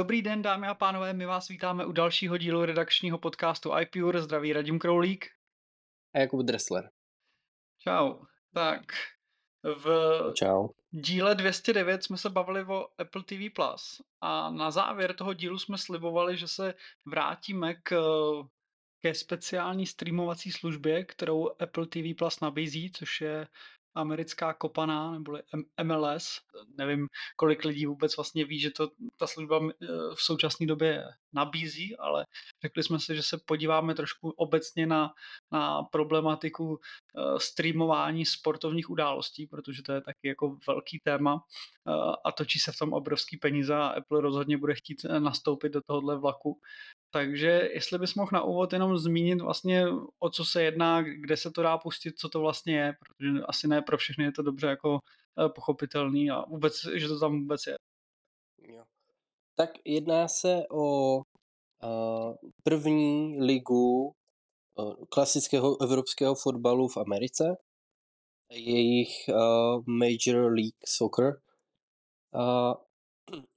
Dobrý den, dámy a pánové, my vás vítáme u dalšího dílu redakčního podcastu iPure. Zdraví Radim Kroulík. A Jakub Dressler. Čau. Tak, v Čau. díle 209 jsme se bavili o Apple TV+. Plus a na závěr toho dílu jsme slibovali, že se vrátíme k, ke speciální streamovací službě, kterou Apple TV Plus nabízí, což je americká kopaná, nebo MLS. Nevím, kolik lidí vůbec vlastně ví, že to ta služba eh, v současné době nabízí, ale řekli jsme si, že se podíváme trošku obecně na, na problematiku uh, streamování sportovních událostí, protože to je taky jako velký téma uh, a točí se v tom obrovský peníze a Apple rozhodně bude chtít nastoupit do tohohle vlaku. Takže jestli bys mohl na úvod jenom zmínit vlastně, o co se jedná, kde se to dá pustit, co to vlastně je, protože asi ne pro všechny je to dobře jako eh, pochopitelný a vůbec, že to tam vůbec je. Jo. Tak jedná se o uh, první ligu uh, klasického evropského fotbalu v Americe, jejich uh, Major League Soccer. Uh,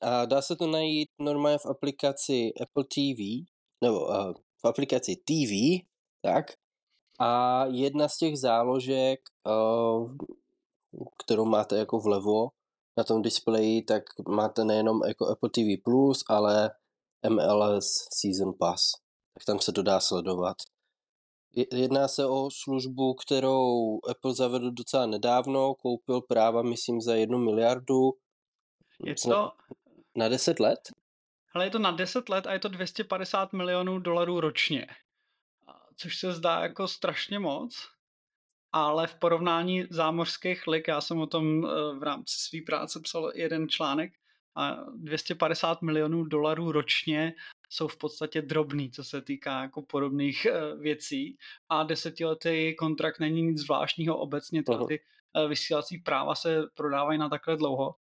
a dá se to najít normálně v aplikaci Apple TV, nebo uh, v aplikaci TV, tak. A jedna z těch záložek, uh, kterou máte jako vlevo na tom displeji, tak máte nejenom jako Apple TV+, ale MLS Season Pass. Tak tam se to dá sledovat. Jedná se o službu, kterou Apple zavedl docela nedávno, koupil práva, myslím, za jednu miliardu je to... Na 10 let? Ale je to na 10 let a je to 250 milionů dolarů ročně. Což se zdá jako strašně moc, ale v porovnání zámořských lig, já jsem o tom eh, v rámci své práce psal jeden článek, a 250 milionů dolarů ročně jsou v podstatě drobný, co se týká jako podobných eh, věcí a desetiletý kontrakt není nic zvláštního obecně, ty eh, vysílací práva se prodávají na takhle dlouho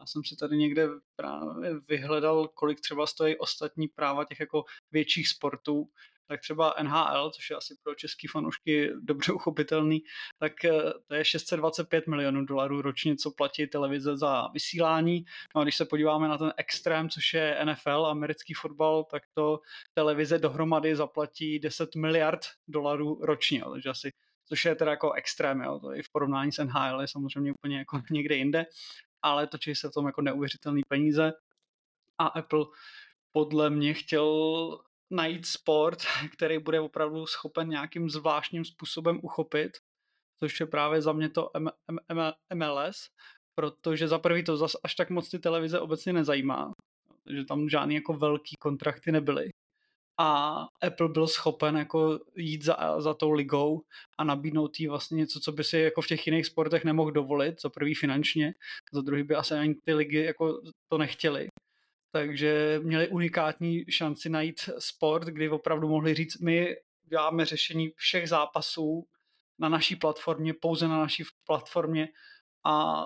já jsem si tady někde právě vyhledal, kolik třeba stojí ostatní práva těch jako větších sportů, tak třeba NHL, což je asi pro český fanoušky dobře uchopitelný, tak eh, to je 625 milionů dolarů ročně, co platí televize za vysílání. No a když se podíváme na ten extrém, což je NFL, americký fotbal, tak to televize dohromady zaplatí 10 miliard dolarů ročně, takže asi což je teda jako extrém, jo, to i v porovnání s NHL je samozřejmě úplně jako někde jinde ale točí se v tom jako neuvěřitelné peníze. A Apple podle mě chtěl najít sport, který bude opravdu schopen nějakým zvláštním způsobem uchopit, což je právě za mě to M- M- MLS, protože za prvý to zas až tak moc ty televize obecně nezajímá, že tam žádný jako velký kontrakty nebyly a Apple byl schopen jako jít za, za tou ligou a nabídnout jí vlastně něco, co by si jako v těch jiných sportech nemohl dovolit, za prvý finančně, za druhý by asi ani ty ligy jako to nechtěli. Takže měli unikátní šanci najít sport, kdy opravdu mohli říct, my děláme řešení všech zápasů na naší platformě, pouze na naší platformě a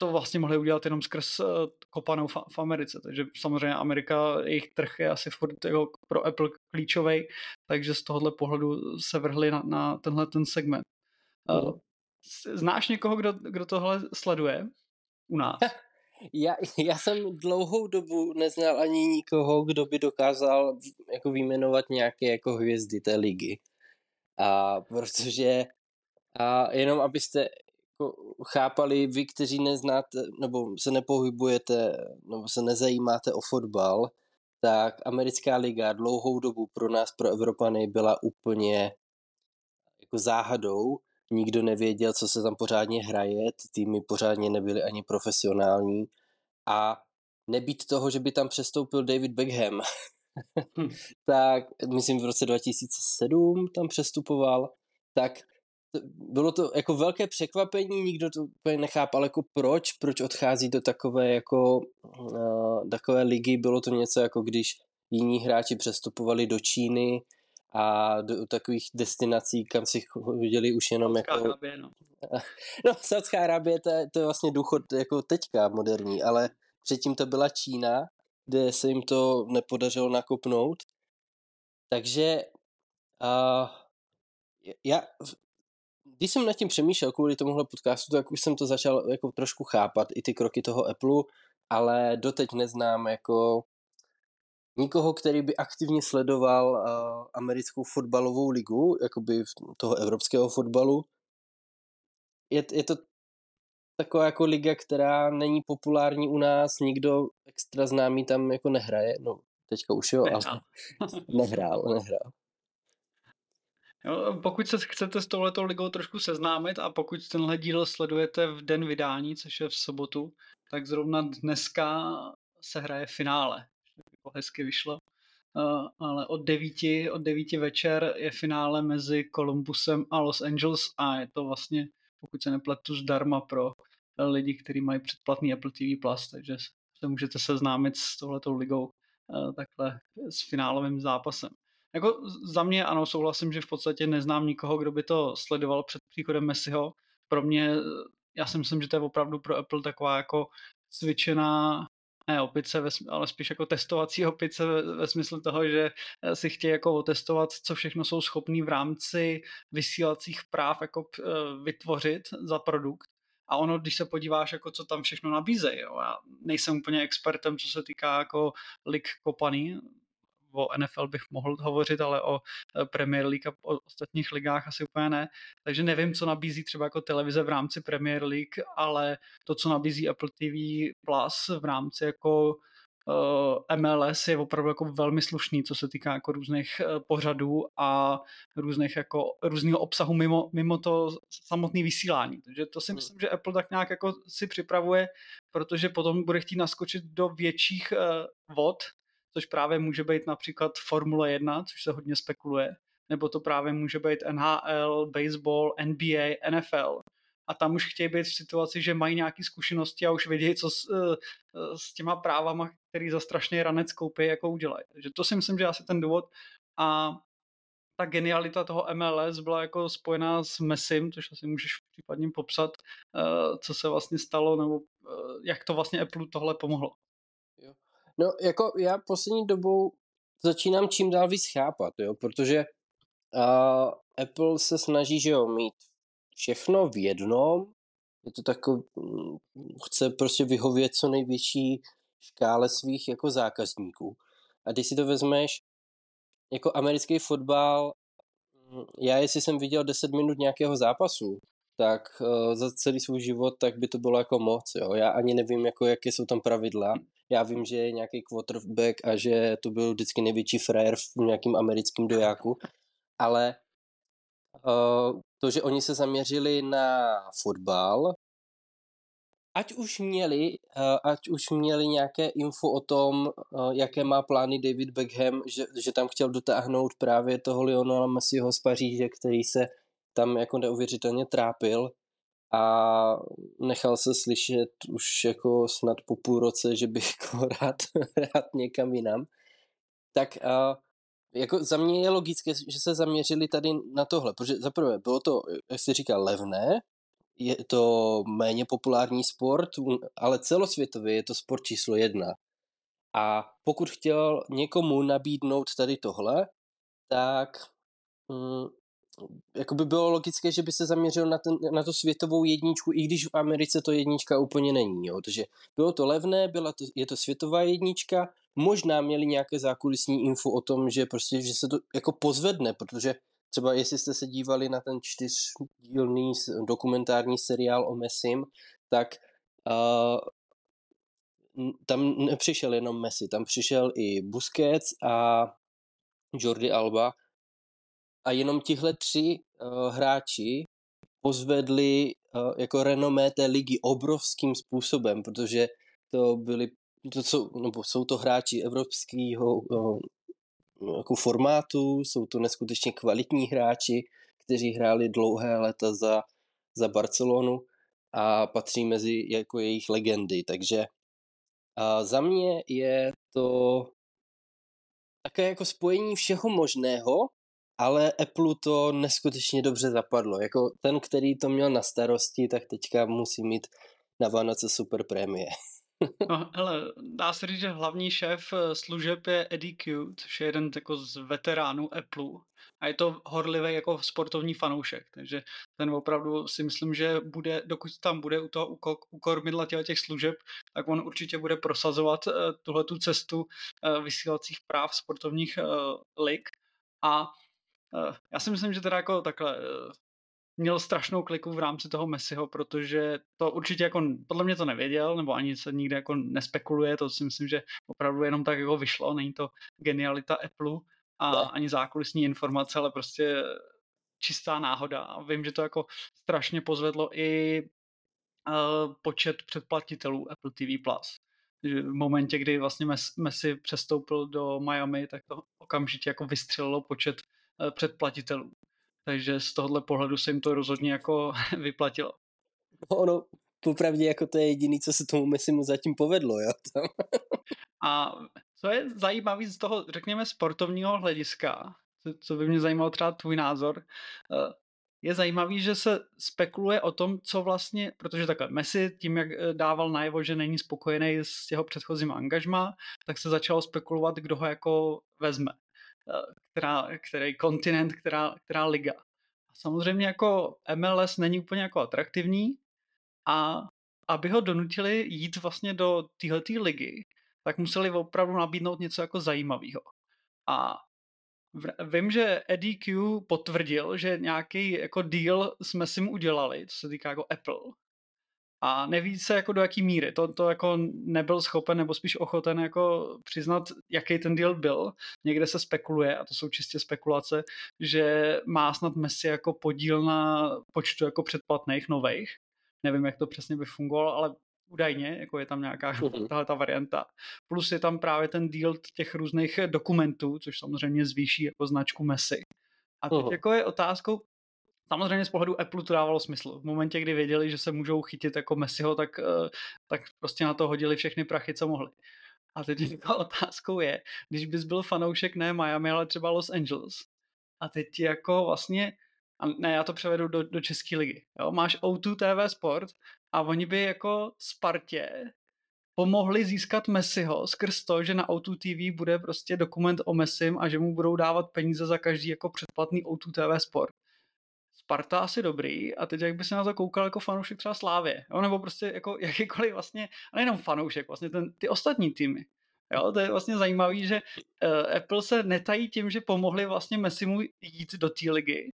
to vlastně mohli udělat jenom skrz uh, kopanou v, Americe. Takže samozřejmě Amerika, jejich trh je asi furt jako pro Apple klíčový, takže z tohohle pohledu se vrhli na, na tenhle ten segment. Uh, znáš někoho, kdo, kdo tohle sleduje u nás? Já, já jsem dlouhou dobu neznal ani nikoho, kdo by dokázal jako vyjmenovat nějaké jako hvězdy té ligy. A protože a jenom abyste chápali vy, kteří neznáte, nebo se nepohybujete, nebo se nezajímáte o fotbal, tak americká liga dlouhou dobu pro nás, pro Evropany, byla úplně jako záhadou. Nikdo nevěděl, co se tam pořádně hraje, ty týmy pořádně nebyly ani profesionální. A nebýt toho, že by tam přestoupil David Beckham, hm. tak myslím v roce 2007 tam přestupoval, tak bylo to jako velké překvapení, nikdo to úplně nechápal jako proč, proč odchází do takové jako uh, takové ligy, bylo to něco jako když jiní hráči přestupovali do Číny a do takových destinací, kam si viděli už jenom jako... Arábie, no. no, Saudská Arábie, to je, to je vlastně důchod jako teďka moderní, ale předtím to byla Čína, kde se jim to nepodařilo nakopnout. Takže uh, já, když jsem nad tím přemýšlel kvůli tomuhle podcastu, tak už jsem to začal jako trošku chápat, i ty kroky toho Apple, ale doteď neznám jako nikoho, který by aktivně sledoval uh, americkou fotbalovou ligu, jakoby toho evropského fotbalu. Je, je to taková jako liga, která není populární u nás, nikdo extra známý tam jako nehraje, no teďka už jo, ale nehrál, nehrál. Jo, pokud se chcete s touhletou ligou trošku seznámit a pokud tenhle díl sledujete v den vydání, což je v sobotu, tak zrovna dneska se hraje finále. To hezky vyšlo. Uh, ale od devíti, od devíti večer je finále mezi Columbusem a Los Angeles a je to vlastně, pokud se nepletu, zdarma pro lidi, kteří mají předplatný Apple TV+, Plus, takže se můžete seznámit s touhletou ligou uh, takhle s finálovým zápasem. Jako za mě ano, souhlasím, že v podstatě neznám nikoho, kdo by to sledoval před příchodem Messiho. Pro mě, já si myslím, že to je opravdu pro Apple taková jako cvičená ne opice, ale spíš jako testovací opice ve smyslu toho, že si chtějí jako otestovat, co všechno jsou schopní v rámci vysílacích práv jako eh, vytvořit za produkt. A ono, když se podíváš, jako co tam všechno nabízejí, já nejsem úplně expertem, co se týká jako lig kopaný, o NFL bych mohl hovořit, ale o eh, Premier League a o ostatních ligách asi úplně ne. Takže nevím, co nabízí třeba jako televize v rámci Premier League, ale to, co nabízí Apple TV Plus v rámci jako eh, MLS je opravdu jako velmi slušný, co se týká jako různých uh, pořadů a různých jako různého obsahu mimo, mimo to samotné vysílání. Takže to si hmm. myslím, že Apple tak nějak jako si připravuje, protože potom bude chtít naskočit do větších vod, což právě může být například Formule 1, což se hodně spekuluje, nebo to právě může být NHL, baseball, NBA, NFL. A tam už chtějí být v situaci, že mají nějaké zkušenosti a už vědí, co s, eh, s těma právama, který za strašný ranec koupí, jako udělají. Takže to si myslím, že asi ten důvod. A ta genialita toho MLS byla jako spojená s Messim, což asi můžeš případně popsat, eh, co se vlastně stalo, nebo eh, jak to vlastně Apple tohle pomohlo. No, jako já poslední dobou začínám čím dál víc chápat, jo, protože uh, Apple se snaží, že jo, mít všechno v jednom, je to takový, mm, chce prostě vyhovět co největší škále svých jako zákazníků. A když si to vezmeš, jako americký fotbal, mm, já jestli jsem viděl 10 minut nějakého zápasu, tak uh, za celý svůj život, tak by to bylo jako moc, jo. Já ani nevím, jako jaké jsou tam pravidla. Já vím, že je nějaký quarterback a že to byl vždycky největší frajer v nějakým americkém dojáku, ale uh, to, že oni se zaměřili na fotbal, ať už měli, uh, ať už měli nějaké info o tom, uh, jaké má plány David Beckham, že, že tam chtěl dotáhnout právě toho Lionela Messiho z Paříže, který se tam jako neuvěřitelně trápil a nechal se slyšet už jako snad po půl roce, že bych jako rád, rád někam jinam. Tak a jako za mě je logické, že se zaměřili tady na tohle, protože zaprvé bylo to, jak se říká, levné, je to méně populární sport, ale celosvětově je to sport číslo jedna. A pokud chtěl někomu nabídnout tady tohle, tak mm, jako by bylo logické, že by se zaměřil na, ten, na to světovou jedničku, i když v Americe to jednička úplně není. Jo? Takže bylo to levné, byla to, je to světová jednička, možná měli nějaké zákulisní info o tom, že prostě, že se to jako pozvedne, protože třeba jestli jste se dívali na ten čtyřdílný dokumentární seriál o Messim, tak uh, tam nepřišel jenom Messi, tam přišel i Busquets a Jordi Alba, a jenom tihle tři uh, hráči pozvedli uh, jako renomé té ligy obrovským způsobem, protože to byli, to jsou, nebo jsou to hráči evropského uh, jako formátu, jsou to neskutečně kvalitní hráči, kteří hráli dlouhé léta za, za Barcelonu a patří mezi jako jejich legendy, takže a za mě je to také jako spojení všeho možného, ale Apple to neskutečně dobře zapadlo. Jako ten, který to měl na starosti, tak teďka musí mít na Vánoce super prémie. No, hele, dá se říct, že hlavní šéf eh, služeb je Eddie Q, což je jeden jako z veteránů Apple. A je to horlivý jako sportovní fanoušek, takže ten opravdu si myslím, že bude, dokud tam bude u toho u kormidla těch služeb, tak on určitě bude prosazovat uh, tuhle tu cestu uh, vysílacích práv sportovních lig. A já si myslím, že teda jako takhle uh, měl strašnou kliku v rámci toho Messiho, protože to určitě jako, podle mě to nevěděl, nebo ani se nikde jako nespekuluje, to si myslím, že opravdu jenom tak jako vyšlo, není to genialita Apple a ani zákulisní informace, ale prostě čistá náhoda. A vím, že to jako strašně pozvedlo i uh, počet předplatitelů Apple TV+. Že v momentě, kdy vlastně Messi přestoupil do Miami, tak to okamžitě jako vystřelilo počet předplatitelů. Takže z tohohle pohledu se jim to rozhodně jako vyplatilo. No, ono, popravdě jako to je jediný, co se tomu Messi mu zatím povedlo, jo? A co je zajímavé z toho, řekněme, sportovního hlediska, co, by mě zajímalo třeba tvůj názor, eh, je zajímavý, že se spekuluje o tom, co vlastně, protože takhle Messi tím, jak eh, dával najevo, že není spokojený s jeho předchozím angažmá, tak se začalo spekulovat, kdo ho jako vezme. Která, který kontinent, která, která liga. A samozřejmě jako MLS není úplně jako atraktivní a aby ho donutili jít vlastně do téhleté ligy, tak museli opravdu nabídnout něco jako zajímavého. A vím, že Eddie Q potvrdil, že nějaký jako deal jsme si mu udělali, co se týká jako Apple, a neví se jako do jaký míry. To, to jako nebyl schopen nebo spíš ochoten jako přiznat, jaký ten deal byl. Někde se spekuluje, a to jsou čistě spekulace, že má snad Messi jako podíl na počtu jako předplatných nových. Nevím, jak to přesně by fungovalo, ale údajně, jako je tam nějaká mhm. tahle ta varianta. Plus je tam právě ten deal těch různých dokumentů, což samozřejmě zvýší jako značku Messi. A teď uh-huh. jako je otázkou, Samozřejmě z pohledu Apple to dávalo smysl. V momentě, kdy věděli, že se můžou chytit jako Messiho, tak, eh, tak prostě na to hodili všechny prachy, co mohli. A teď jako otázkou je, když bys byl fanoušek ne Miami, ale třeba Los Angeles, a teď jako vlastně, a ne, já to převedu do, do České ligy, jo? máš O2 TV Sport a oni by jako Spartě pomohli získat Messiho skrz to, že na O2 TV bude prostě dokument o Messim a že mu budou dávat peníze za každý jako předplatný O2 TV Sport. Sparta asi dobrý a teď jak by se na to koukal jako fanoušek třeba Slávě, jo? nebo prostě jako jakýkoliv vlastně, a nejenom fanoušek, vlastně ten, ty ostatní týmy. Jo, to je vlastně zajímavé, že uh, Apple se netají tím, že pomohli vlastně Messimu jít do té ligy,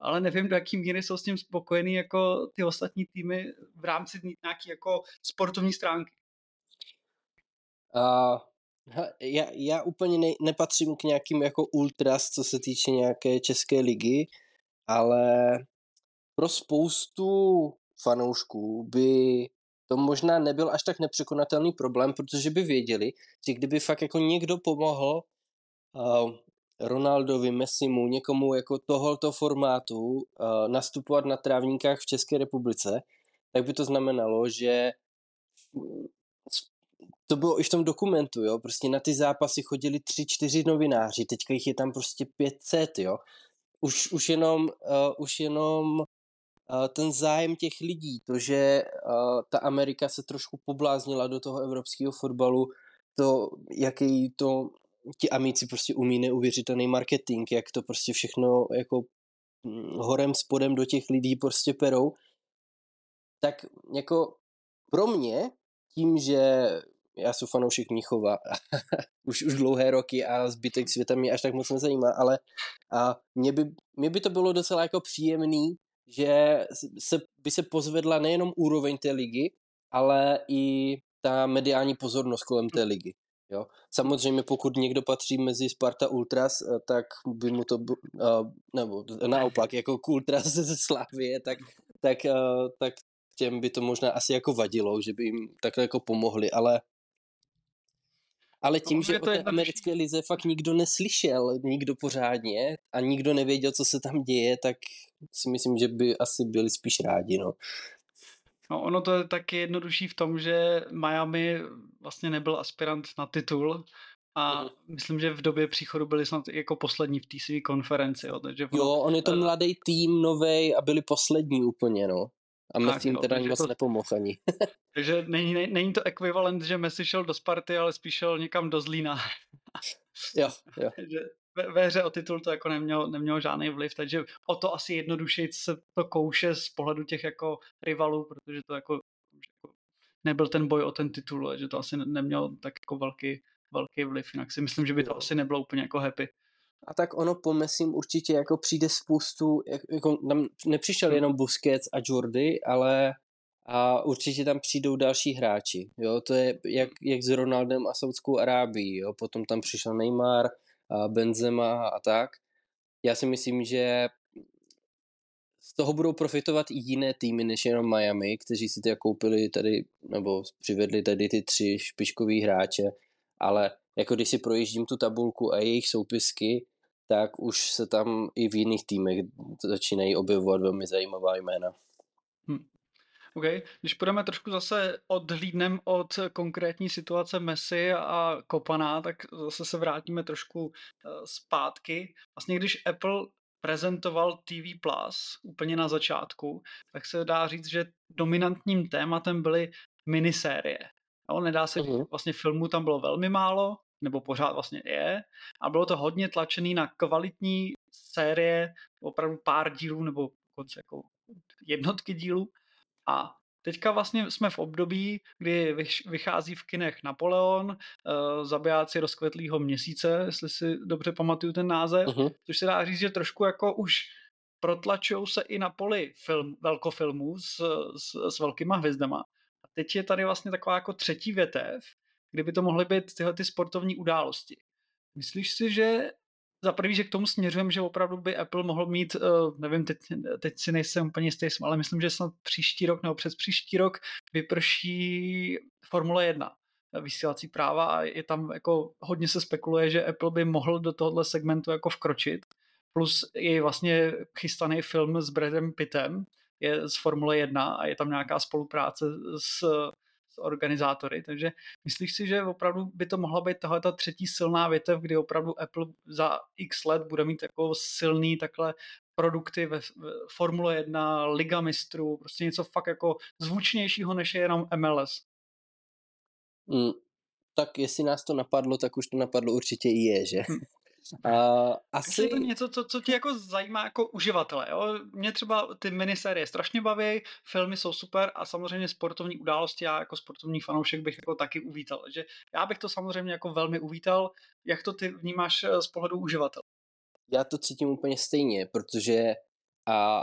ale nevím, do jaký míry jsou s tím spokojený jako ty ostatní týmy v rámci nějaký jako sportovní stránky. Uh, já, já úplně ne, nepatřím k nějakým jako ultras, co se týče nějaké české ligy, ale pro spoustu fanoušků by to možná nebyl až tak nepřekonatelný problém, protože by věděli, že kdyby fakt jako někdo pomohl uh, Ronaldovi, Messimu, někomu jako tohoto formátu uh, nastupovat na trávníkách v České republice, tak by to znamenalo, že to bylo i v tom dokumentu, jo, prostě na ty zápasy chodili tři, čtyři novináři, teďka jich je tam prostě 500, jo, už, už jenom, uh, už jenom uh, ten zájem těch lidí, to, že uh, ta Amerika se trošku pobláznila do toho evropského fotbalu, to, jaký to ti amici prostě umí neuvěřitelný marketing, jak to prostě všechno jako hm, horem spodem do těch lidí prostě perou, tak jako pro mě, tím, že já jsem fanoušek Mnichova už, už dlouhé roky a zbytek světa mě až tak moc nezajímá, ale a mě, by, mě by to bylo docela jako příjemný, že se, by se pozvedla nejenom úroveň té ligy, ale i ta mediální pozornost kolem té ligy. Jo? Samozřejmě pokud někdo patří mezi Sparta Ultras, eh, tak by mu to, uh, nebo naopak, jako k Ultras ze Slávie, tak, tak, uh, tak těm by to možná asi jako vadilo, že by jim takhle jako pomohli, ale ale tím, že o té americké lize fakt nikdo neslyšel, nikdo pořádně a nikdo nevěděl, co se tam děje, tak si myslím, že by asi byli spíš rádi, no. No ono to je taky jednodušší v tom, že Miami vlastně nebyl aspirant na titul a Mhm. myslím, že v době příchodu byli snad jako poslední v té své konferenci, jo, takže ono, Jo, on je to eh, mladý tým, novej a byli poslední úplně, no. A Messi jim teda moc to- nepomohl ani. takže není, není, není to ekvivalent, že Messi šel do Sparty, ale spíš šel někam do Zlína. jo, jo. ve, ve hře o titul to jako nemělo, nemělo žádný vliv, takže o to asi jednodušeji se to kouše z pohledu těch jako rivalů, protože to jako, jako nebyl ten boj o ten titul, že to asi ne- nemělo tak jako velký, velký vliv, jinak si myslím, že by to asi nebylo úplně jako happy. A tak ono po Messim určitě jako přijde spoustu, jak- jako tam nepřišel Hmm. jenom Busquets a Jordi, ale a určitě tam přijdou další hráči, jo, to je jak, jak s Ronaldem a Saudskou Arábií, jo, potom tam přišel Neymar, a Benzema a tak. Já si myslím, že z toho budou profitovat i jiné týmy než jenom Miami, kteří si to koupili tady, nebo přivedli tady ty tři špičkový hráče, ale jako když si projíždím tu tabulku a jejich soupisky, tak už se tam i v jiných týmech začínají objevovat velmi zajímavá jména. OK, když půjdeme trošku zase odhlídnem od konkrétní situace Messi a Kopana, tak zase se vrátíme trošku eh, zpátky. Vlastně když Apple prezentoval TV Plus úplně na začátku, tak se dá říct, že dominantním tématem byly minisérie. Jo, nedá se, Mhm. vlastně filmů tam bylo velmi málo, nebo pořád vlastně je, a bylo to hodně tlačený na kvalitní série, opravdu pár dílů, nebo dokonce jako jednotky dílů. A teďka vlastně jsme v období, kdy vychází v kinech Napoleon, uh, Zabijáci rozkvetlýho měsíce, jestli si dobře pamatuju ten název, Mhm. což se dá říct, že trošku jako už protlačují se i na poli film, velkofilmů s, s, s velkýma hvězdama. A teď je tady vlastně taková jako třetí větev, kdyby to mohly být tyhle ty sportovní události. Myslíš si, že za prvý, že k tomu směřujeme, že opravdu by Apple mohl mít, uh, nevím, teď, teď si nejsem úplně jistý, ale myslím, že snad příští rok nebo přes příští rok vyprší Formule 1 vysílací práva a je tam jako hodně se spekuluje, že Apple by mohl do tohohle segmentu jako vkročit. Plus je vlastně chystaný film s Bradem Pittem, je z Formule 1 a je tam nějaká spolupráce s organizátory, takže myslíš si, že opravdu by to mohla být tahle ta třetí silná větev, kdy opravdu Apple za x let bude mít jako silný takhle produkty ve, ve Formule 1, Liga mistrů, prostě něco fakt jako zvučnějšího, než je jenom MLS. Mm, tak jestli nás to napadlo, tak už to napadlo určitě i je, že? A, Asi je to něco, co, co tě jako zajímá jako uživatele. Jo? Mě třeba ty minisérie strašně baví, filmy jsou super a samozřejmě sportovní události já jako sportovní fanoušek bych jako taky uvítal. Takže já bych to samozřejmě jako velmi uvítal. Jak to ty vnímáš eh, z pohledu uživatele? já to cítím úplně stejně, protože a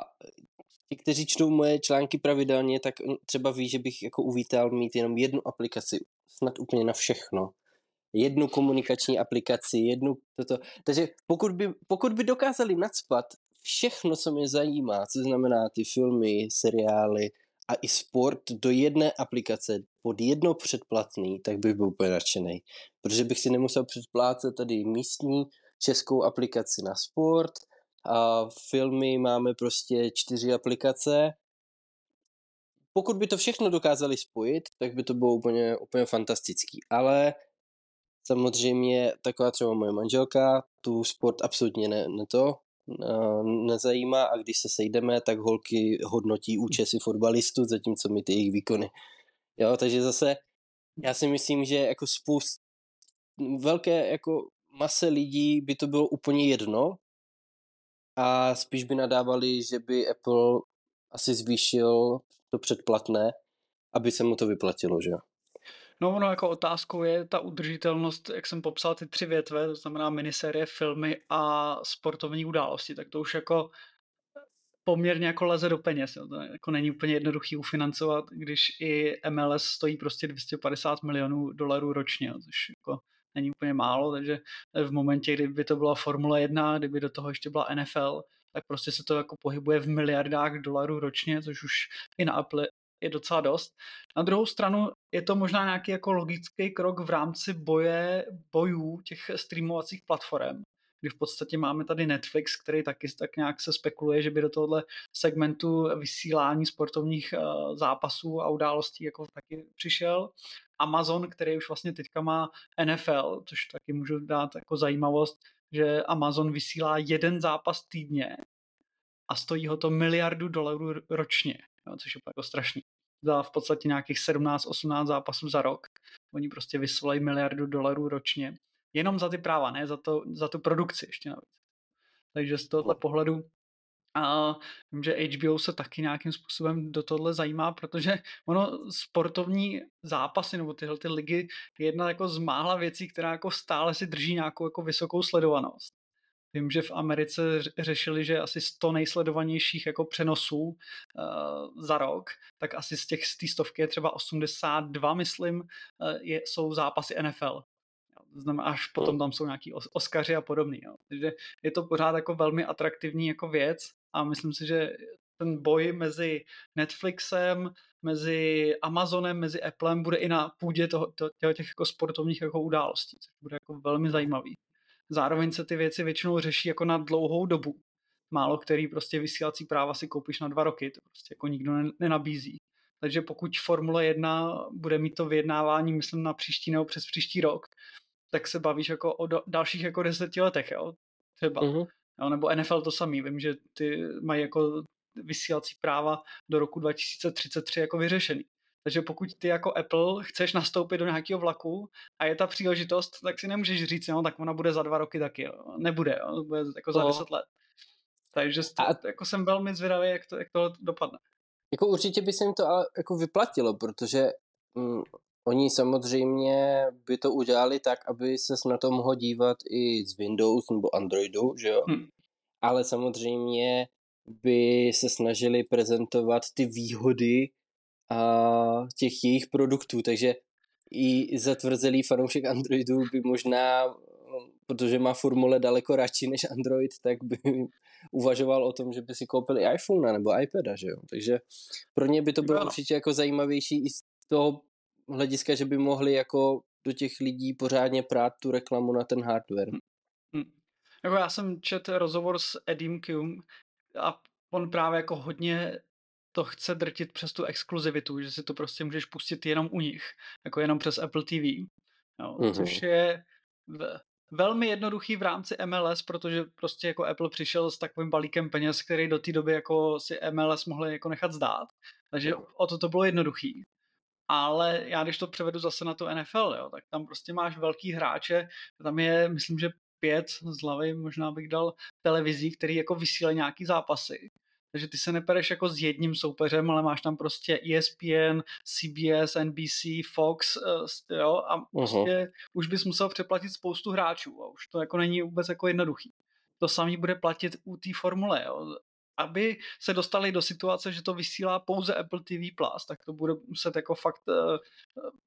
ti, kteří čtou moje články pravidelně, tak třeba ví, že bych jako uvítal mít jenom jednu aplikaci, snad úplně na všechno. Jednu komunikační aplikaci, jednu toto. Takže pokud by, pokud by dokázali nadspat všechno, co mě zajímá, co znamená ty filmy, seriály a i sport do jedné aplikace pod jedno předplatný, tak bych byl úplně nadšený. Protože bych si nemusel předplácet tady místní českou aplikaci na sport a filmy máme prostě čtyři aplikace. Pokud by to všechno dokázali spojit, tak by to bylo úplně, úplně fantastický. Ale samozřejmě taková třeba moje manželka, tu sport absolutně ne, ne to, nezajímá a když se sejdeme, tak holky hodnotí účesy fotbalistů, zatímco mi ty jejich výkony. Jo, takže zase já si myslím, že jako spoust velké jako mase lidí by to bylo úplně jedno a spíš by nadávali, že by Apple asi zvýšil to předplatné, aby se mu to vyplatilo, že jo? No ono jako otázkou je ta udržitelnost, jak jsem popsal ty tři větve, to znamená minisérie, filmy a sportovní události, tak to už jako poměrně jako leze do peněz. Jo. To jako není úplně jednoduchý ufinancovat, když i MLS stojí prostě 250 milionů dolarů ročně, jo, což jako není úplně málo, takže v momentě, kdyby to byla Formule 1, kdyby do toho ještě byla NFL, tak prostě se to jako pohybuje v miliardách dolarů ročně, což už i na Apple je docela dost. Na druhou stranu je to možná nějaký jako logický krok v rámci boje, bojů těch streamovacích platform, kdy v podstatě máme tady Netflix, který taky tak nějak se spekuluje, že by do tohohle segmentu vysílání sportovních uh, zápasů a událostí jako taky přišel. Amazon, který už vlastně teďka má NFL, což taky můžu dát jako zajímavost, že Amazon vysílá jeden zápas týdně a stojí ho to miliardu dolarů ročně, jo, což je jako strašný. Za v podstatě nějakých 17-18 zápasů za rok. Oni prostě vysílají miliardu dolarů ročně. Jenom za ty práva, ne za, to, za tu produkci ještě navíc. Takže z tohoto pohledu a vím, že HBO se taky nějakým způsobem do tohle zajímá, protože ono sportovní zápasy nebo tyhle ty ligy je jedna jako z mála věcí, která jako stále si drží nějakou jako vysokou sledovanost. Vím, že v Americe řešili, že asi 100 nejsledovanějších jako přenosů uh, za rok, tak asi z těch z té stovky je třeba 82, myslím, uh, je, jsou zápasy NFL. To znamená, až potom tam jsou nějaký Oscaři a podobný. Jo. Takže je to pořád jako velmi atraktivní jako věc a myslím si, že ten boj mezi Netflixem, mezi Amazonem, mezi Applem bude i na půdě toho, toho, těch jako sportovních jako událostí, což bude jako velmi zajímavý. Zároveň se ty věci většinou řeší jako na dlouhou dobu. Málo který prostě vysílací práva si koupíš na dva roky, to prostě jako nikdo nenabízí. Takže pokud Formule 1 bude mít to vyjednávání, myslím, na příští nebo přes příští rok, tak se bavíš jako o do, dalších jako deseti letech, jo? Třeba. Uh-huh. Jo, nebo NFL to samý. Vím, že ty mají jako vysílací práva do roku 2033 jako vyřešený. Takže pokud ty jako Apple chceš nastoupit do nějakého vlaku a je ta příležitost, tak si nemůžeš říct, no, tak ona bude za dva roky taky. Jo. Nebude, jo. bude jako za no. deset let. Takže to, jako jsem velmi zvědavý, jak to, jak to dopadne. Jako určitě by se jim to ale jako vyplatilo, protože mm, oni samozřejmě by to udělali tak, aby se na to mohl dívat i z Windows nebo Androidu, že jo? Hmm. Ale samozřejmě by se snažili prezentovat ty výhody a těch jejich produktů, takže i zatvrzelý fanoušek Androidu by možná, protože má formule daleko radši než Android, tak by uvažoval o tom, že by si koupili iPhone nebo iPada, že jo? Takže pro ně by to bylo no. určitě jako zajímavější i z toho hlediska, že by mohli jako do těch lidí pořádně prát tu reklamu na ten hardware. Hmm. Jako já jsem četl rozhovor s Edim Kuhn a on právě jako hodně to chce drtit přes tu exkluzivitu, že si to prostě můžeš pustit jenom u nich, jako jenom přes Apple TV. Jo, mm-hmm. Což je v, velmi jednoduchý v rámci MLS, protože prostě jako Apple přišel s takovým balíkem peněz, který do té doby jako si MLS mohli jako nechat zdát. Takže o to to bylo jednoduchý. Ale já když to převedu zase na to NFL, jo, tak tam prostě máš velký hráče, tam je, myslím, že pět z hlavy, možná bych dal televizí, který jako vysílají nějaký zápasy. Takže ty se nepereš jako s jedním soupeřem, ale máš tam prostě ESPN, CBS, NBC, Fox, uh, jo, a uh-huh. prostě už bys musel přeplatit spoustu hráčů a už to jako není vůbec jako jednoduchý. To samý bude platit u té formule, jo. Aby se dostali do situace, že to vysílá pouze Apple TV+, tak to bude muset jako fakt uh,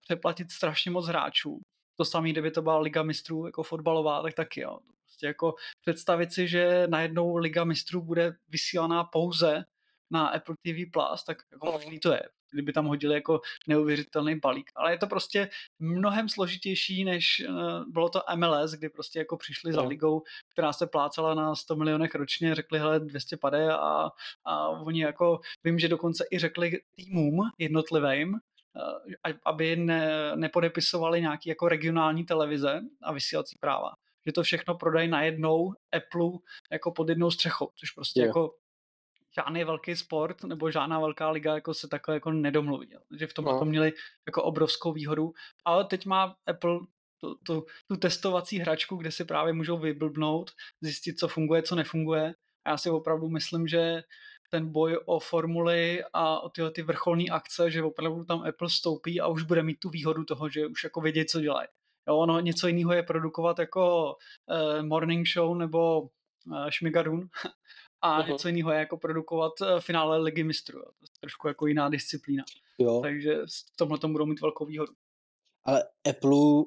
přeplatit strašně moc hráčů. To samé, kdyby to byla Liga mistrů jako fotbalová, tak taky, jo. Prostě jako představit si, že najednou Liga mistrů bude vysílaná pouze na Apple TV+, Plus, tak jako možný to je. Kdyby tam hodili jako neuvěřitelný balík. Ale je to prostě mnohem složitější, než uh, bylo to MLS, kdy prostě jako přišli no. za ligou, která se plácala na 100 milionech ročně, řekli, hele, 200 pade a, a oni jako, vím, že dokonce i řekli týmům jednotlivým, uh, aby ne, nepodepisovali nějaký jako regionální televize a vysílací práva že to všechno prodají najednou Apple jako pod jednou střechou, což prostě yeah. jako žádný velký sport nebo žádná velká liga jako se takhle jako nedomluví. Takže v tom no. to měli jako obrovskou výhodu. Ale teď má Apple tu, tu, tu testovací hračku, kde si právě můžou vyblbnout, zjistit, co funguje, co nefunguje. A já si opravdu myslím, že ten boj o formuly a o tyhle ty vrcholné akce, že opravdu tam Apple stoupí a už bude mít tu výhodu toho, že už jako vědí, co dělají. Jo, ono něco jiného je produkovat jako uh, morning show nebo uh, šmigadun a uh-huh. něco jiného je jako produkovat uh, finále ligy mistrů. To je trošku jako jiná disciplína. Jo. Takže v tomhle tomu budou mít velkou výhodu. Ale Apple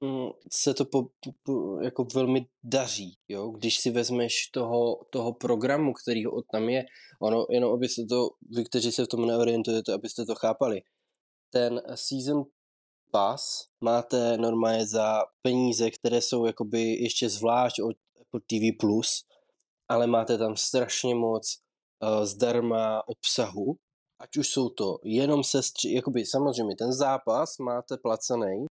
mm, se to po, po, jako velmi daří, jo? když si vezmeš toho, toho programu, který tam je, ono, jenom abyste to, vy, kteří se v tom neorientujete, abyste to chápali, ten season pass máte normálně za peníze, které jsou jakoby ještě zvlášť od Apple TV+, Plus, ale máte tam strašně moc uh, zdarma obsahu, ať už jsou to jenom sestři, jakoby samozřejmě ten zápas máte placený,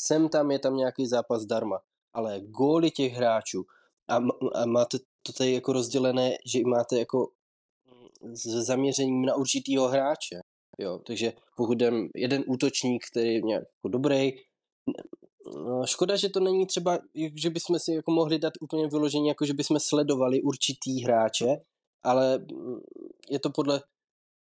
sem tam je tam nějaký zápas zdarma, ale góly těch hráčů a, a máte to tady jako rozdělené, že máte jako mm, zaměřením na určitýho hráče. Jo, takže pokud jdem jeden útočník, který je nějak jako dobrý, no, škoda, že to není třeba, že bychom si jako mohli dát úplně vyložení, jako že bychom sledovali určitý hráče, ale mm, je to podle,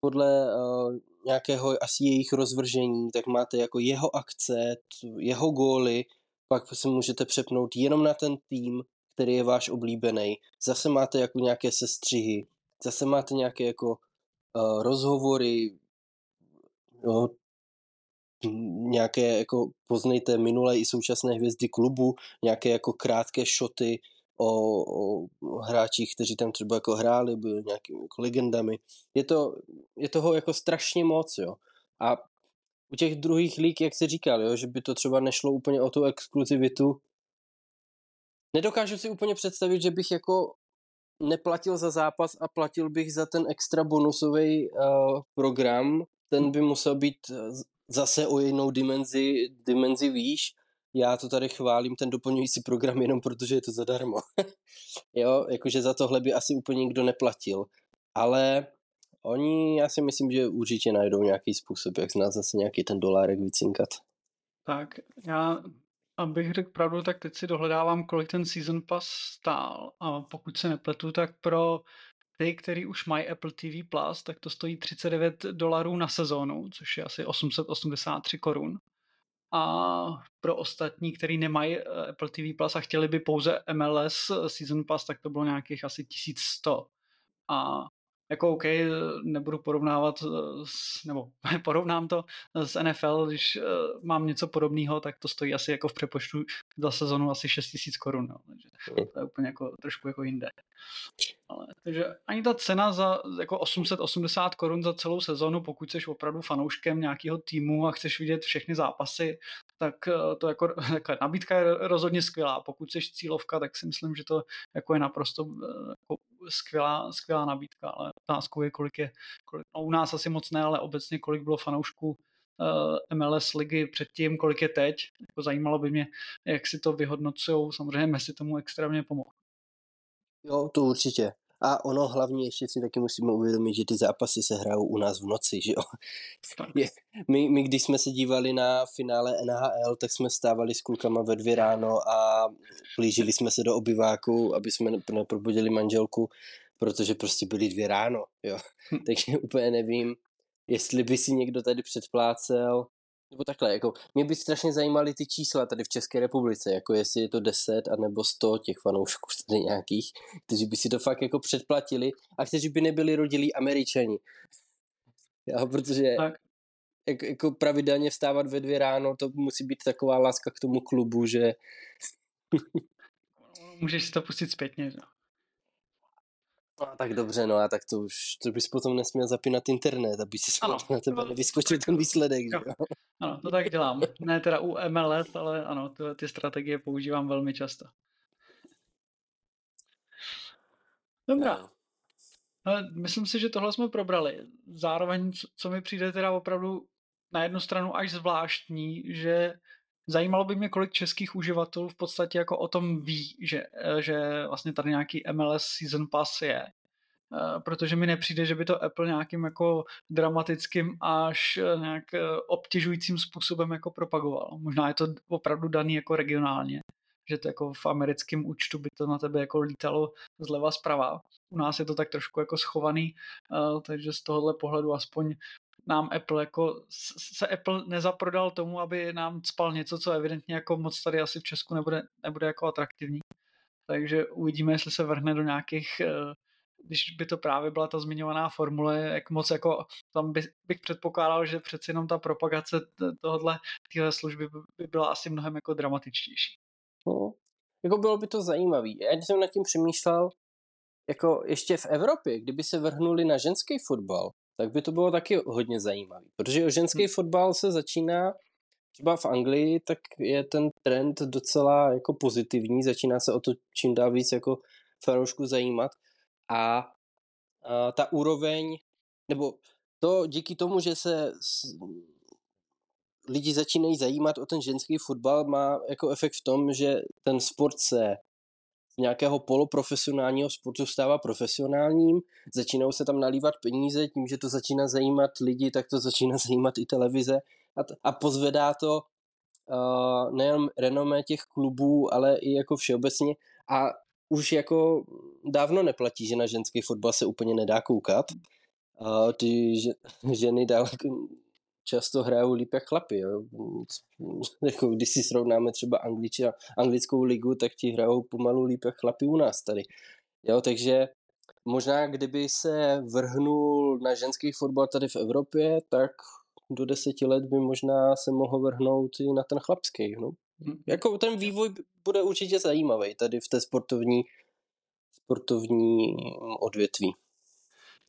podle uh, nějakého asi jejich rozvržení, tak máte jako jeho akce, jeho góly, pak se můžete přepnout jenom na ten tým, který je váš oblíbený. Zase máte jako nějaké sestřihy, zase máte nějaké jako uh, rozhovory, jo, nějaké jako poznejte minulé i současné hvězdy klubu, nějaké jako krátké šoty o, o hráčích, kteří tam třeba jako hráli, byli nějakými jako legendami. Je, to, je toho jako strašně moc, jo. A u těch druhých lík, jak jsi říkal, jo, že by to třeba nešlo úplně o tu exkluzivitu, nedokážu si úplně představit, že bych jako neplatil za zápas a platil bych za ten extra bonusový uh, program. Ten by musel být eh, zase o jinou dimenzi, dimenzi výš. Já to tady chválím, ten doplňující program, jenom protože je to zadarmo. jo, jakože za tohle by asi úplně nikdo neplatil. Ale oni, já si myslím, že určitě najdou nějaký způsob, jak z nás zase nějaký ten dolárek vycinkat. Tak já Abych řekl pravdu, tak teď si dohledávám, kolik ten Season Pass stál. A pokud se nepletu, tak pro ty, který už mají Apple TV+, Plus, tak to stojí 39 dolarů na sezónu, což je asi 883 korun. A pro ostatní, kteří nemají eh, Apple TV Plus a chtěli by pouze MLS Season Pass, tak to bylo nějakých asi 1100. A jako OK, nebudu porovnávat, s, nebo porovnám to s NFL, když uh, mám něco podobného, tak to stojí asi jako v přepočtu za sezonu asi 6 000 korun, no. takže to je úplně jako trošku jako jinde. Ale, takže ani ta cena za jako 880 korun za celou sezonu, pokud jsi opravdu fanouškem nějakého týmu a chceš vidět všechny zápasy, tak eh, to jako takhle, nabídka je rozhodně skvělá. Pokud jsi cílovka, tak si myslím, že to jako je naprosto eh, jako skvělá, skvělá nabídka, ale otázkou je, kolik je, kolik, no u nás asi moc ne, ale obecně kolik bylo fanoušků eh, MLS ligy předtím, kolik je teď. Jako zajímalo by mě, jak si to vyhodnocují. Samozřejmě Messi tomu extrémně pomohl. Jo, to určitě. A ono hlavně ještě si taky musíme uvědomit, že ty zápasy se hrajou u nás v noci, že jo. Je, my, my, když jsme se dívali na finále NHL, tak jsme stávali s klukama ve dvě ráno a plížili jsme se do obyváku, aby jsme neprobudili manželku, protože prostě byly dvě ráno, jo. Hm. Takže úplně nevím, jestli by si někdo tady předplácel nebo takhle, jako mě by strašně zajímaly ty čísla tady v České republice, jako jestli je to 10 nebo 100 těch fanoušků tady nějakých, kteří by si to fakt jako předplatili a kteří by nebyli rodilí američani. Já, protože tak. jako, jako pravidelně vstávat ve dvě ráno, to musí být taková láska k tomu klubu, že... Můžeš si to pustit zpětně, že? No, tak dobře, no a tak to už, to bys potom nesměl zapínat internet, aby si ano, na tebe nevyskočil ten výsledek. Jo. Jo. Ano, to tak dělám. Ne teda u MLS, ale ano, ty, ty strategie používám velmi často. Dobrá. No. Myslím si, že tohle jsme probrali. Zároveň, co mi přijde teda opravdu na jednu stranu až zvláštní, že zajímalo by mě, kolik českých uživatelů v podstatě jako o tom ví, že, že vlastně tady nějaký MLS Season Pass je. Eh, protože mi nepřijde, že by to Apple nějakým jako dramatickým až eh, nějak eh, obtěžujícím způsobem jako propagoval. Možná je to opravdu daný jako regionálně, že to jako v americkém účtu by to na tebe jako lítalo zleva zprava. U nás je to tak trošku jako schovaný, takže z tohohle pohledu aspoň nám Apple jako, se Apple nezaprodal tomu, aby nám spal něco, co evidentně jako moc tady asi v Česku nebude, nebude jako atraktivní. Takže uvidíme, jestli se vrhne do nějakých když by to právě byla ta zmiňovaná formule, jak moc jako tam by, bych předpokládal, že přeci jenom ta propagace tohohle, téhle služby by byla asi mnohem jako dramatičtější. No, jako bylo by to zajímavé. Já jsem nad tím přemýšlel, jako ještě v Evropě, kdyby se vrhnuli na ženský fotbal, tak by to bylo taky hodně zajímavý. Protože o ženský hmm. fotbal se začíná třeba v Anglii, tak je ten trend docela jako pozitivní, začíná se o to čím dál víc jako fanoušku zajímat a, a ta úroveň, nebo to díky tomu, že se s, lidi začínají zajímat o ten ženský fotbal, má jako efekt v tom, že ten sport se z nějakého poloprofesionálního sportu stává profesionálním, začínají se tam nalívat peníze, tím, že to začíná zajímat lidi, tak to začíná zajímat i televize. A, t- a pozvedá to uh, nejen renomé těch klubů, ale i jako všeobecně. A už jako dávno neplatí, že na ženský fotbal se úplně nedá koukat. Uh, ty ženy dál často hrajou líp jak chlapi. Jo. Jako, když si srovnáme třeba Anglič a anglickou ligu, tak ti hrajou pomalu líp jak chlapi u nás tady. Jo, takže možná kdyby se vrhnul na ženský fotbal tady v Evropě, tak do deseti let by možná se mohl vrhnout i na ten chlapský. No. Hmm. Jako ten vývoj bude určitě zajímavý tady v té sportovní, sportovní odvětví.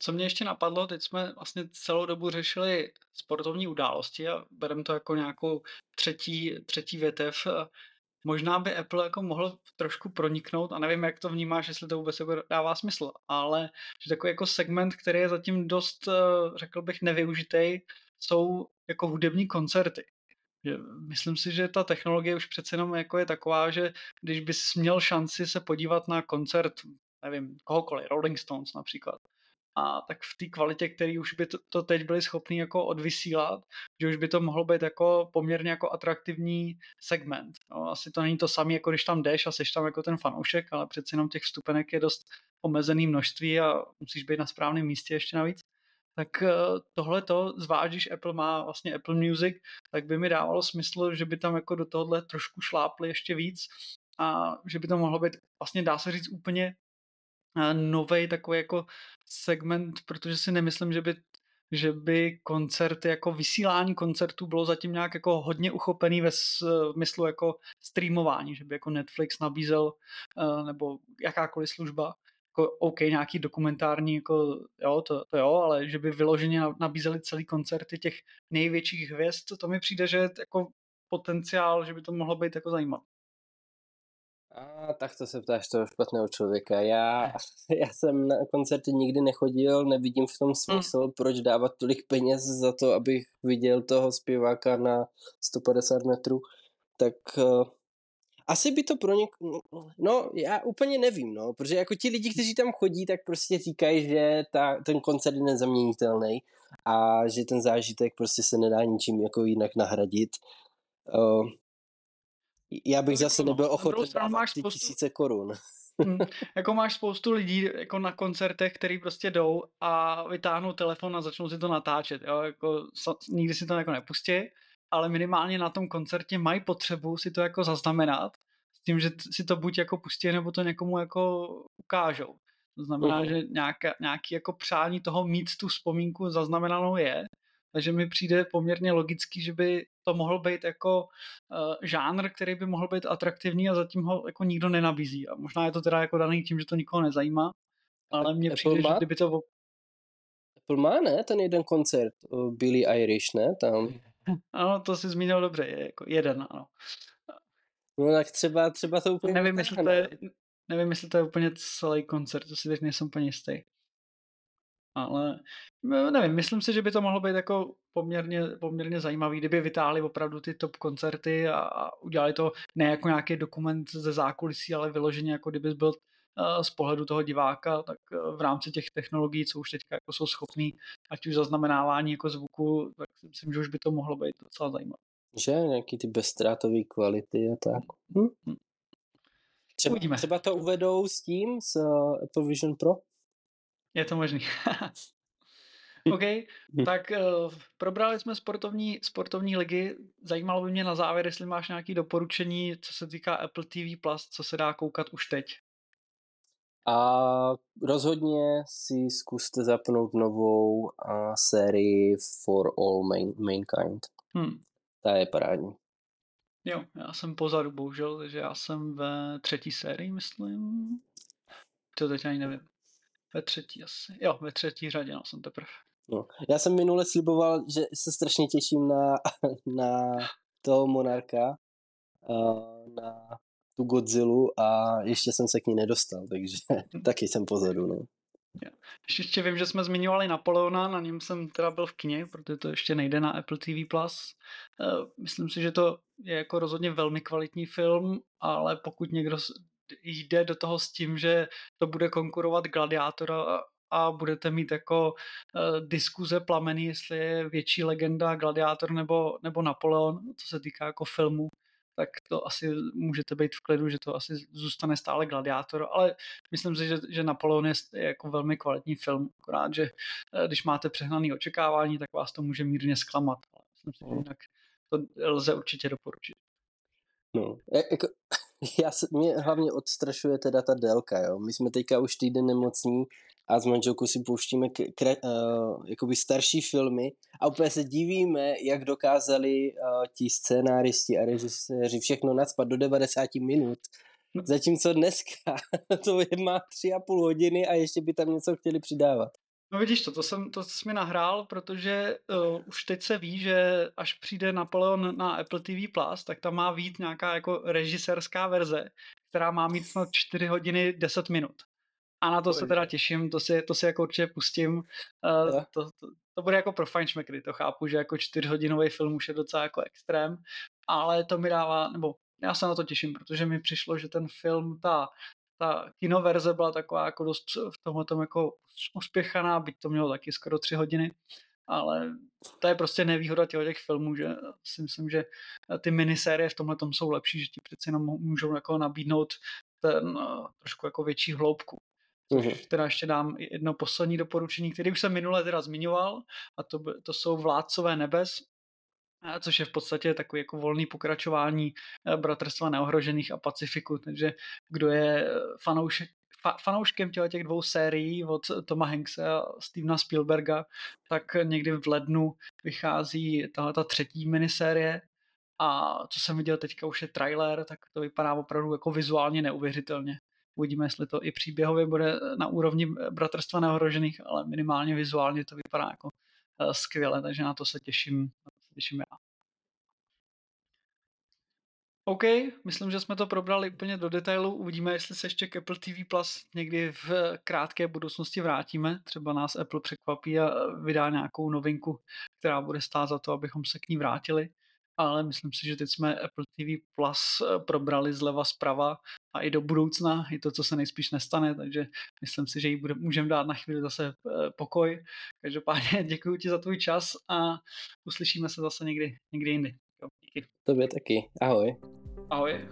Co mě ještě napadlo, teď jsme vlastně celou dobu řešili sportovní události a bereme to jako nějakou třetí, třetí větev. Možná by Apple jako mohl trošku proniknout, a nevím, jak to vnímáš, jestli to vůbec jako dává smysl, ale že takový jako segment, který je zatím dost, eh, řekl bych, nevyužitý, jsou jako hudební koncerty. Myslím si, že ta technologie už přece jenom jako je taková, že když bys měl šanci se podívat na koncert, nevím, kohokoliv, Rolling Stones například, a tak v té kvalitě, který už by to, to teď byli schopni jako odvysílat, že už by to mohlo být jako poměrně jako atraktivní segment. No, asi to není to samé, jako když tam jdeš a jsi tam jako ten fanoušek, ale přeci jenom těch vstupenek je dost omezený množství a musíš být na správném místě ještě navíc. Tak eh, tohle to, zvlášť když Apple má vlastně Apple Music, tak by mi dávalo smysl, že by tam jako do tohohle trošku šlápli ještě víc a že by to mohlo být, vlastně dá se říct úplně nový takový jako segment, protože si nemyslím, že by že by koncerty, jako vysílání koncertů bylo zatím nějak jako hodně uchopený ve smyslu jako streamování, že by jako Netflix nabízel uh, nebo jakákoliv služba, jako OK, nějaký dokumentární, jako jo, to, to jo, ale že by vyloženě nabízeli celý koncerty těch největších hvězd, to, to mi přijde, že je jako potenciál, že by to mohlo být jako zajímavé. A tak to se ptáš toho špatného člověka. Já, já jsem na koncerty nikdy nechodil, nevidím v tom hmm. smysl, mm. proč dávat tolik peněz za to, abych viděl toho zpěváka na 150 metrů. Tak uh, asi by to pro něk... No, já úplně nevím, no, protože jako ti lidi, kteří tam chodí, tak prostě říkají, že ta, ten koncert je nezaměnitelný a že ten zážitek prostě se nedá ničím jako jinak nahradit. Uh, já bych zase nebyl ochoten dávat ty spoustu... tisíce korun. Hmm. Jako máš spoustu lidí jako na koncertech, který prostě jdou a vytáhnou telefon a začnou si to natáčet. Jo? Jako, nikdy si to jako nepustí, ale minimálně na tom koncertě mají potřebu si to jako zaznamenat s tím, že si to buď jako pustí, nebo to někomu jako ukážou. To znamená, uh-huh. že nějaká, nějaký jako přání toho mít tu vzpomínku zaznamenanou je takže mi přijde poměrně logický, že by to mohl být jako uh, žánr, který by mohl být atraktivní a zatím ho jako nikdo nenabízí. A možná je to teda jako daný tím, že to nikoho nezajímá, ale mně přijde, má? že kdyby to... Apple má, ne? Ten jeden koncert uh, Billy Irish, ne? Tam. Ano, to si zmínil dobře, je jako jeden, ano. No tak třeba, třeba to úplně... Nevím, jestli to je, nevím, jestli to je úplně celý koncert, to si teď nejsem úplně jistý ale no, nevím, myslím si, že by to mohlo být jako poměrně, poměrně zajímavý, kdyby vytáhli opravdu ty top koncerty a, a udělali to ne jako nějaký dokument ze zákulisí, ale vyloženě jako kdyby byl uh, z pohledu toho diváka, tak uh, v rámci těch technologií, co už teďka jako jsou schopný, ať už zaznamenávání jako zvuku, tak si myslím, že už by to mohlo být docela zajímavé. Že nějaký ty bezstrátové kvality a tak. Hm? hm. Třeba, Uvidíme. třeba to uvedou s tím, s uh, Apple Vision Pro? Je to možný. OK, tak uh, probrali jsme sportovní, sportovní ligy. Zajímalo by mě na závěr, jestli máš nějaké doporučení, co se týká Apple TV+, Plus, co se dá koukat už teď. A rozhodně si zkuste zapnout novou uh, sérii For All main, Mankind. Hmm. Ta je parádní. Jo, já jsem pozadu, bohužel, takže já jsem ve třetí sérii, myslím. To teď ani nevím. Ve třetí asi. Jo, ve třetí řadě, no, jsem teprve. No. Já jsem minule sliboval, že se strašně těším na, na toho Monarka uh, na tu Godzillu a ještě jsem se k ní nedostal, takže taky jsem pozadu, no. Ještě vím, že jsme zmiňovali Napoleona, na něm jsem teda byl v kině, protože to ještě nejde na Apple TV+. Plus. Eh, myslím si, že to je jako rozhodně velmi kvalitní film, ale pokud někdo jde do toho s tím, že to bude konkurovat Gladiátora a budete mít jako uh, diskuze plameny, jestli je větší legenda Gladiátor nebo, nebo Napoleon, co se týká jako filmu, tak to asi můžete být v klidu, že to asi zůstane stále Gladiátor, ale myslím si, že, že Napoleon je, je jako velmi kvalitní film, akorát, že eh, když máte přehnaný očekávání, tak vás to může mírně zklamat. Ale myslím si, že jinak to lze určitě doporučit. No, jako, já se, mě hlavně odstrašuje teda ta délka, jo. My jsme teďka už týden nemocní a s manželkou si pouštíme k, k, uh, jakoby starší filmy a úplně se divíme, jak dokázali uh, ti scénáristi a režiséři všechno nadspat do 90 minut. No. Zatímco dneska to je má tři a půl hodiny a ještě by tam něco chtěli přidávat. No vidíš to, to jsem, to jsi mi nahrál, protože uh, už teď se ví, že až přijde Napoleon na Apple TV+, Plus, tak tam má být nějaká jako režisérská verze, která má mít snad 4 hodiny 10 minut. A na to se teda těším, to si, to si jako určitě pustím. Uh, to, to, to bude jako pro fajnšmekry, to chápu, že jako čtyřhodinový film už je docela jako extrém, ale to mi dává, nebo já se na to těším, protože mi přišlo, že ten film, ta, ta kinoverze byla taková jako dost v tomhle tom jako uspěchaná, byť to mělo taky skoro tři hodiny, ale to je prostě nevýhoda těch, těch filmů, že si myslím, že ty minisérie v tomhle tom jsou lepší, že ti přeci jenom můžou jako nabídnout ten uh, trošku jako větší hloubku. Mm-hmm. Teda ještě dám jedno poslední doporučení, který už jsem minule teda zmiňoval, a to, to jsou Vládcové nebes, což je v podstatě takový jako volný pokračování eh, Bratrstva neohrožených a Pacifiku, takže kdo je eh, fanoušek, fa, fanouškem těch dvou sérií od Toma Hankse a Stevena Spielberga, tak někdy v lednu vychází tahle ta třetí minisérie a co jsem viděl teďka už je trailer, tak to vypadá opravdu jako vizuálně neuvěřitelně. Uvidíme, jestli to i příběhově bude na úrovni Bratrstva neohrožených, ale minimálně vizuálně to vypadá jako eh, skvěle, takže na to se těším, na já. OK, myslím, že jsme to probrali úplně do detailu. Uvidíme, jestli se ještě k Apple TV Plus někdy v krátké budoucnosti vrátíme. Třeba nás Apple překvapí a vydá nějakou novinku, která bude stát za to, abychom se k ní vrátili ale myslím si, že teď jsme Apple TV Plus eh, probrali zleva zprava a i do budoucna, i to, co se nejspíš nestane, takže myslím si, že ji můžeme dát na chvíli zase eh, pokoj. Každopádně děkuji ti za tvůj čas a uslyšíme se zase někdy, někdy jindy. Jo, díky. Tobě taky. Ahoj. Ahoj.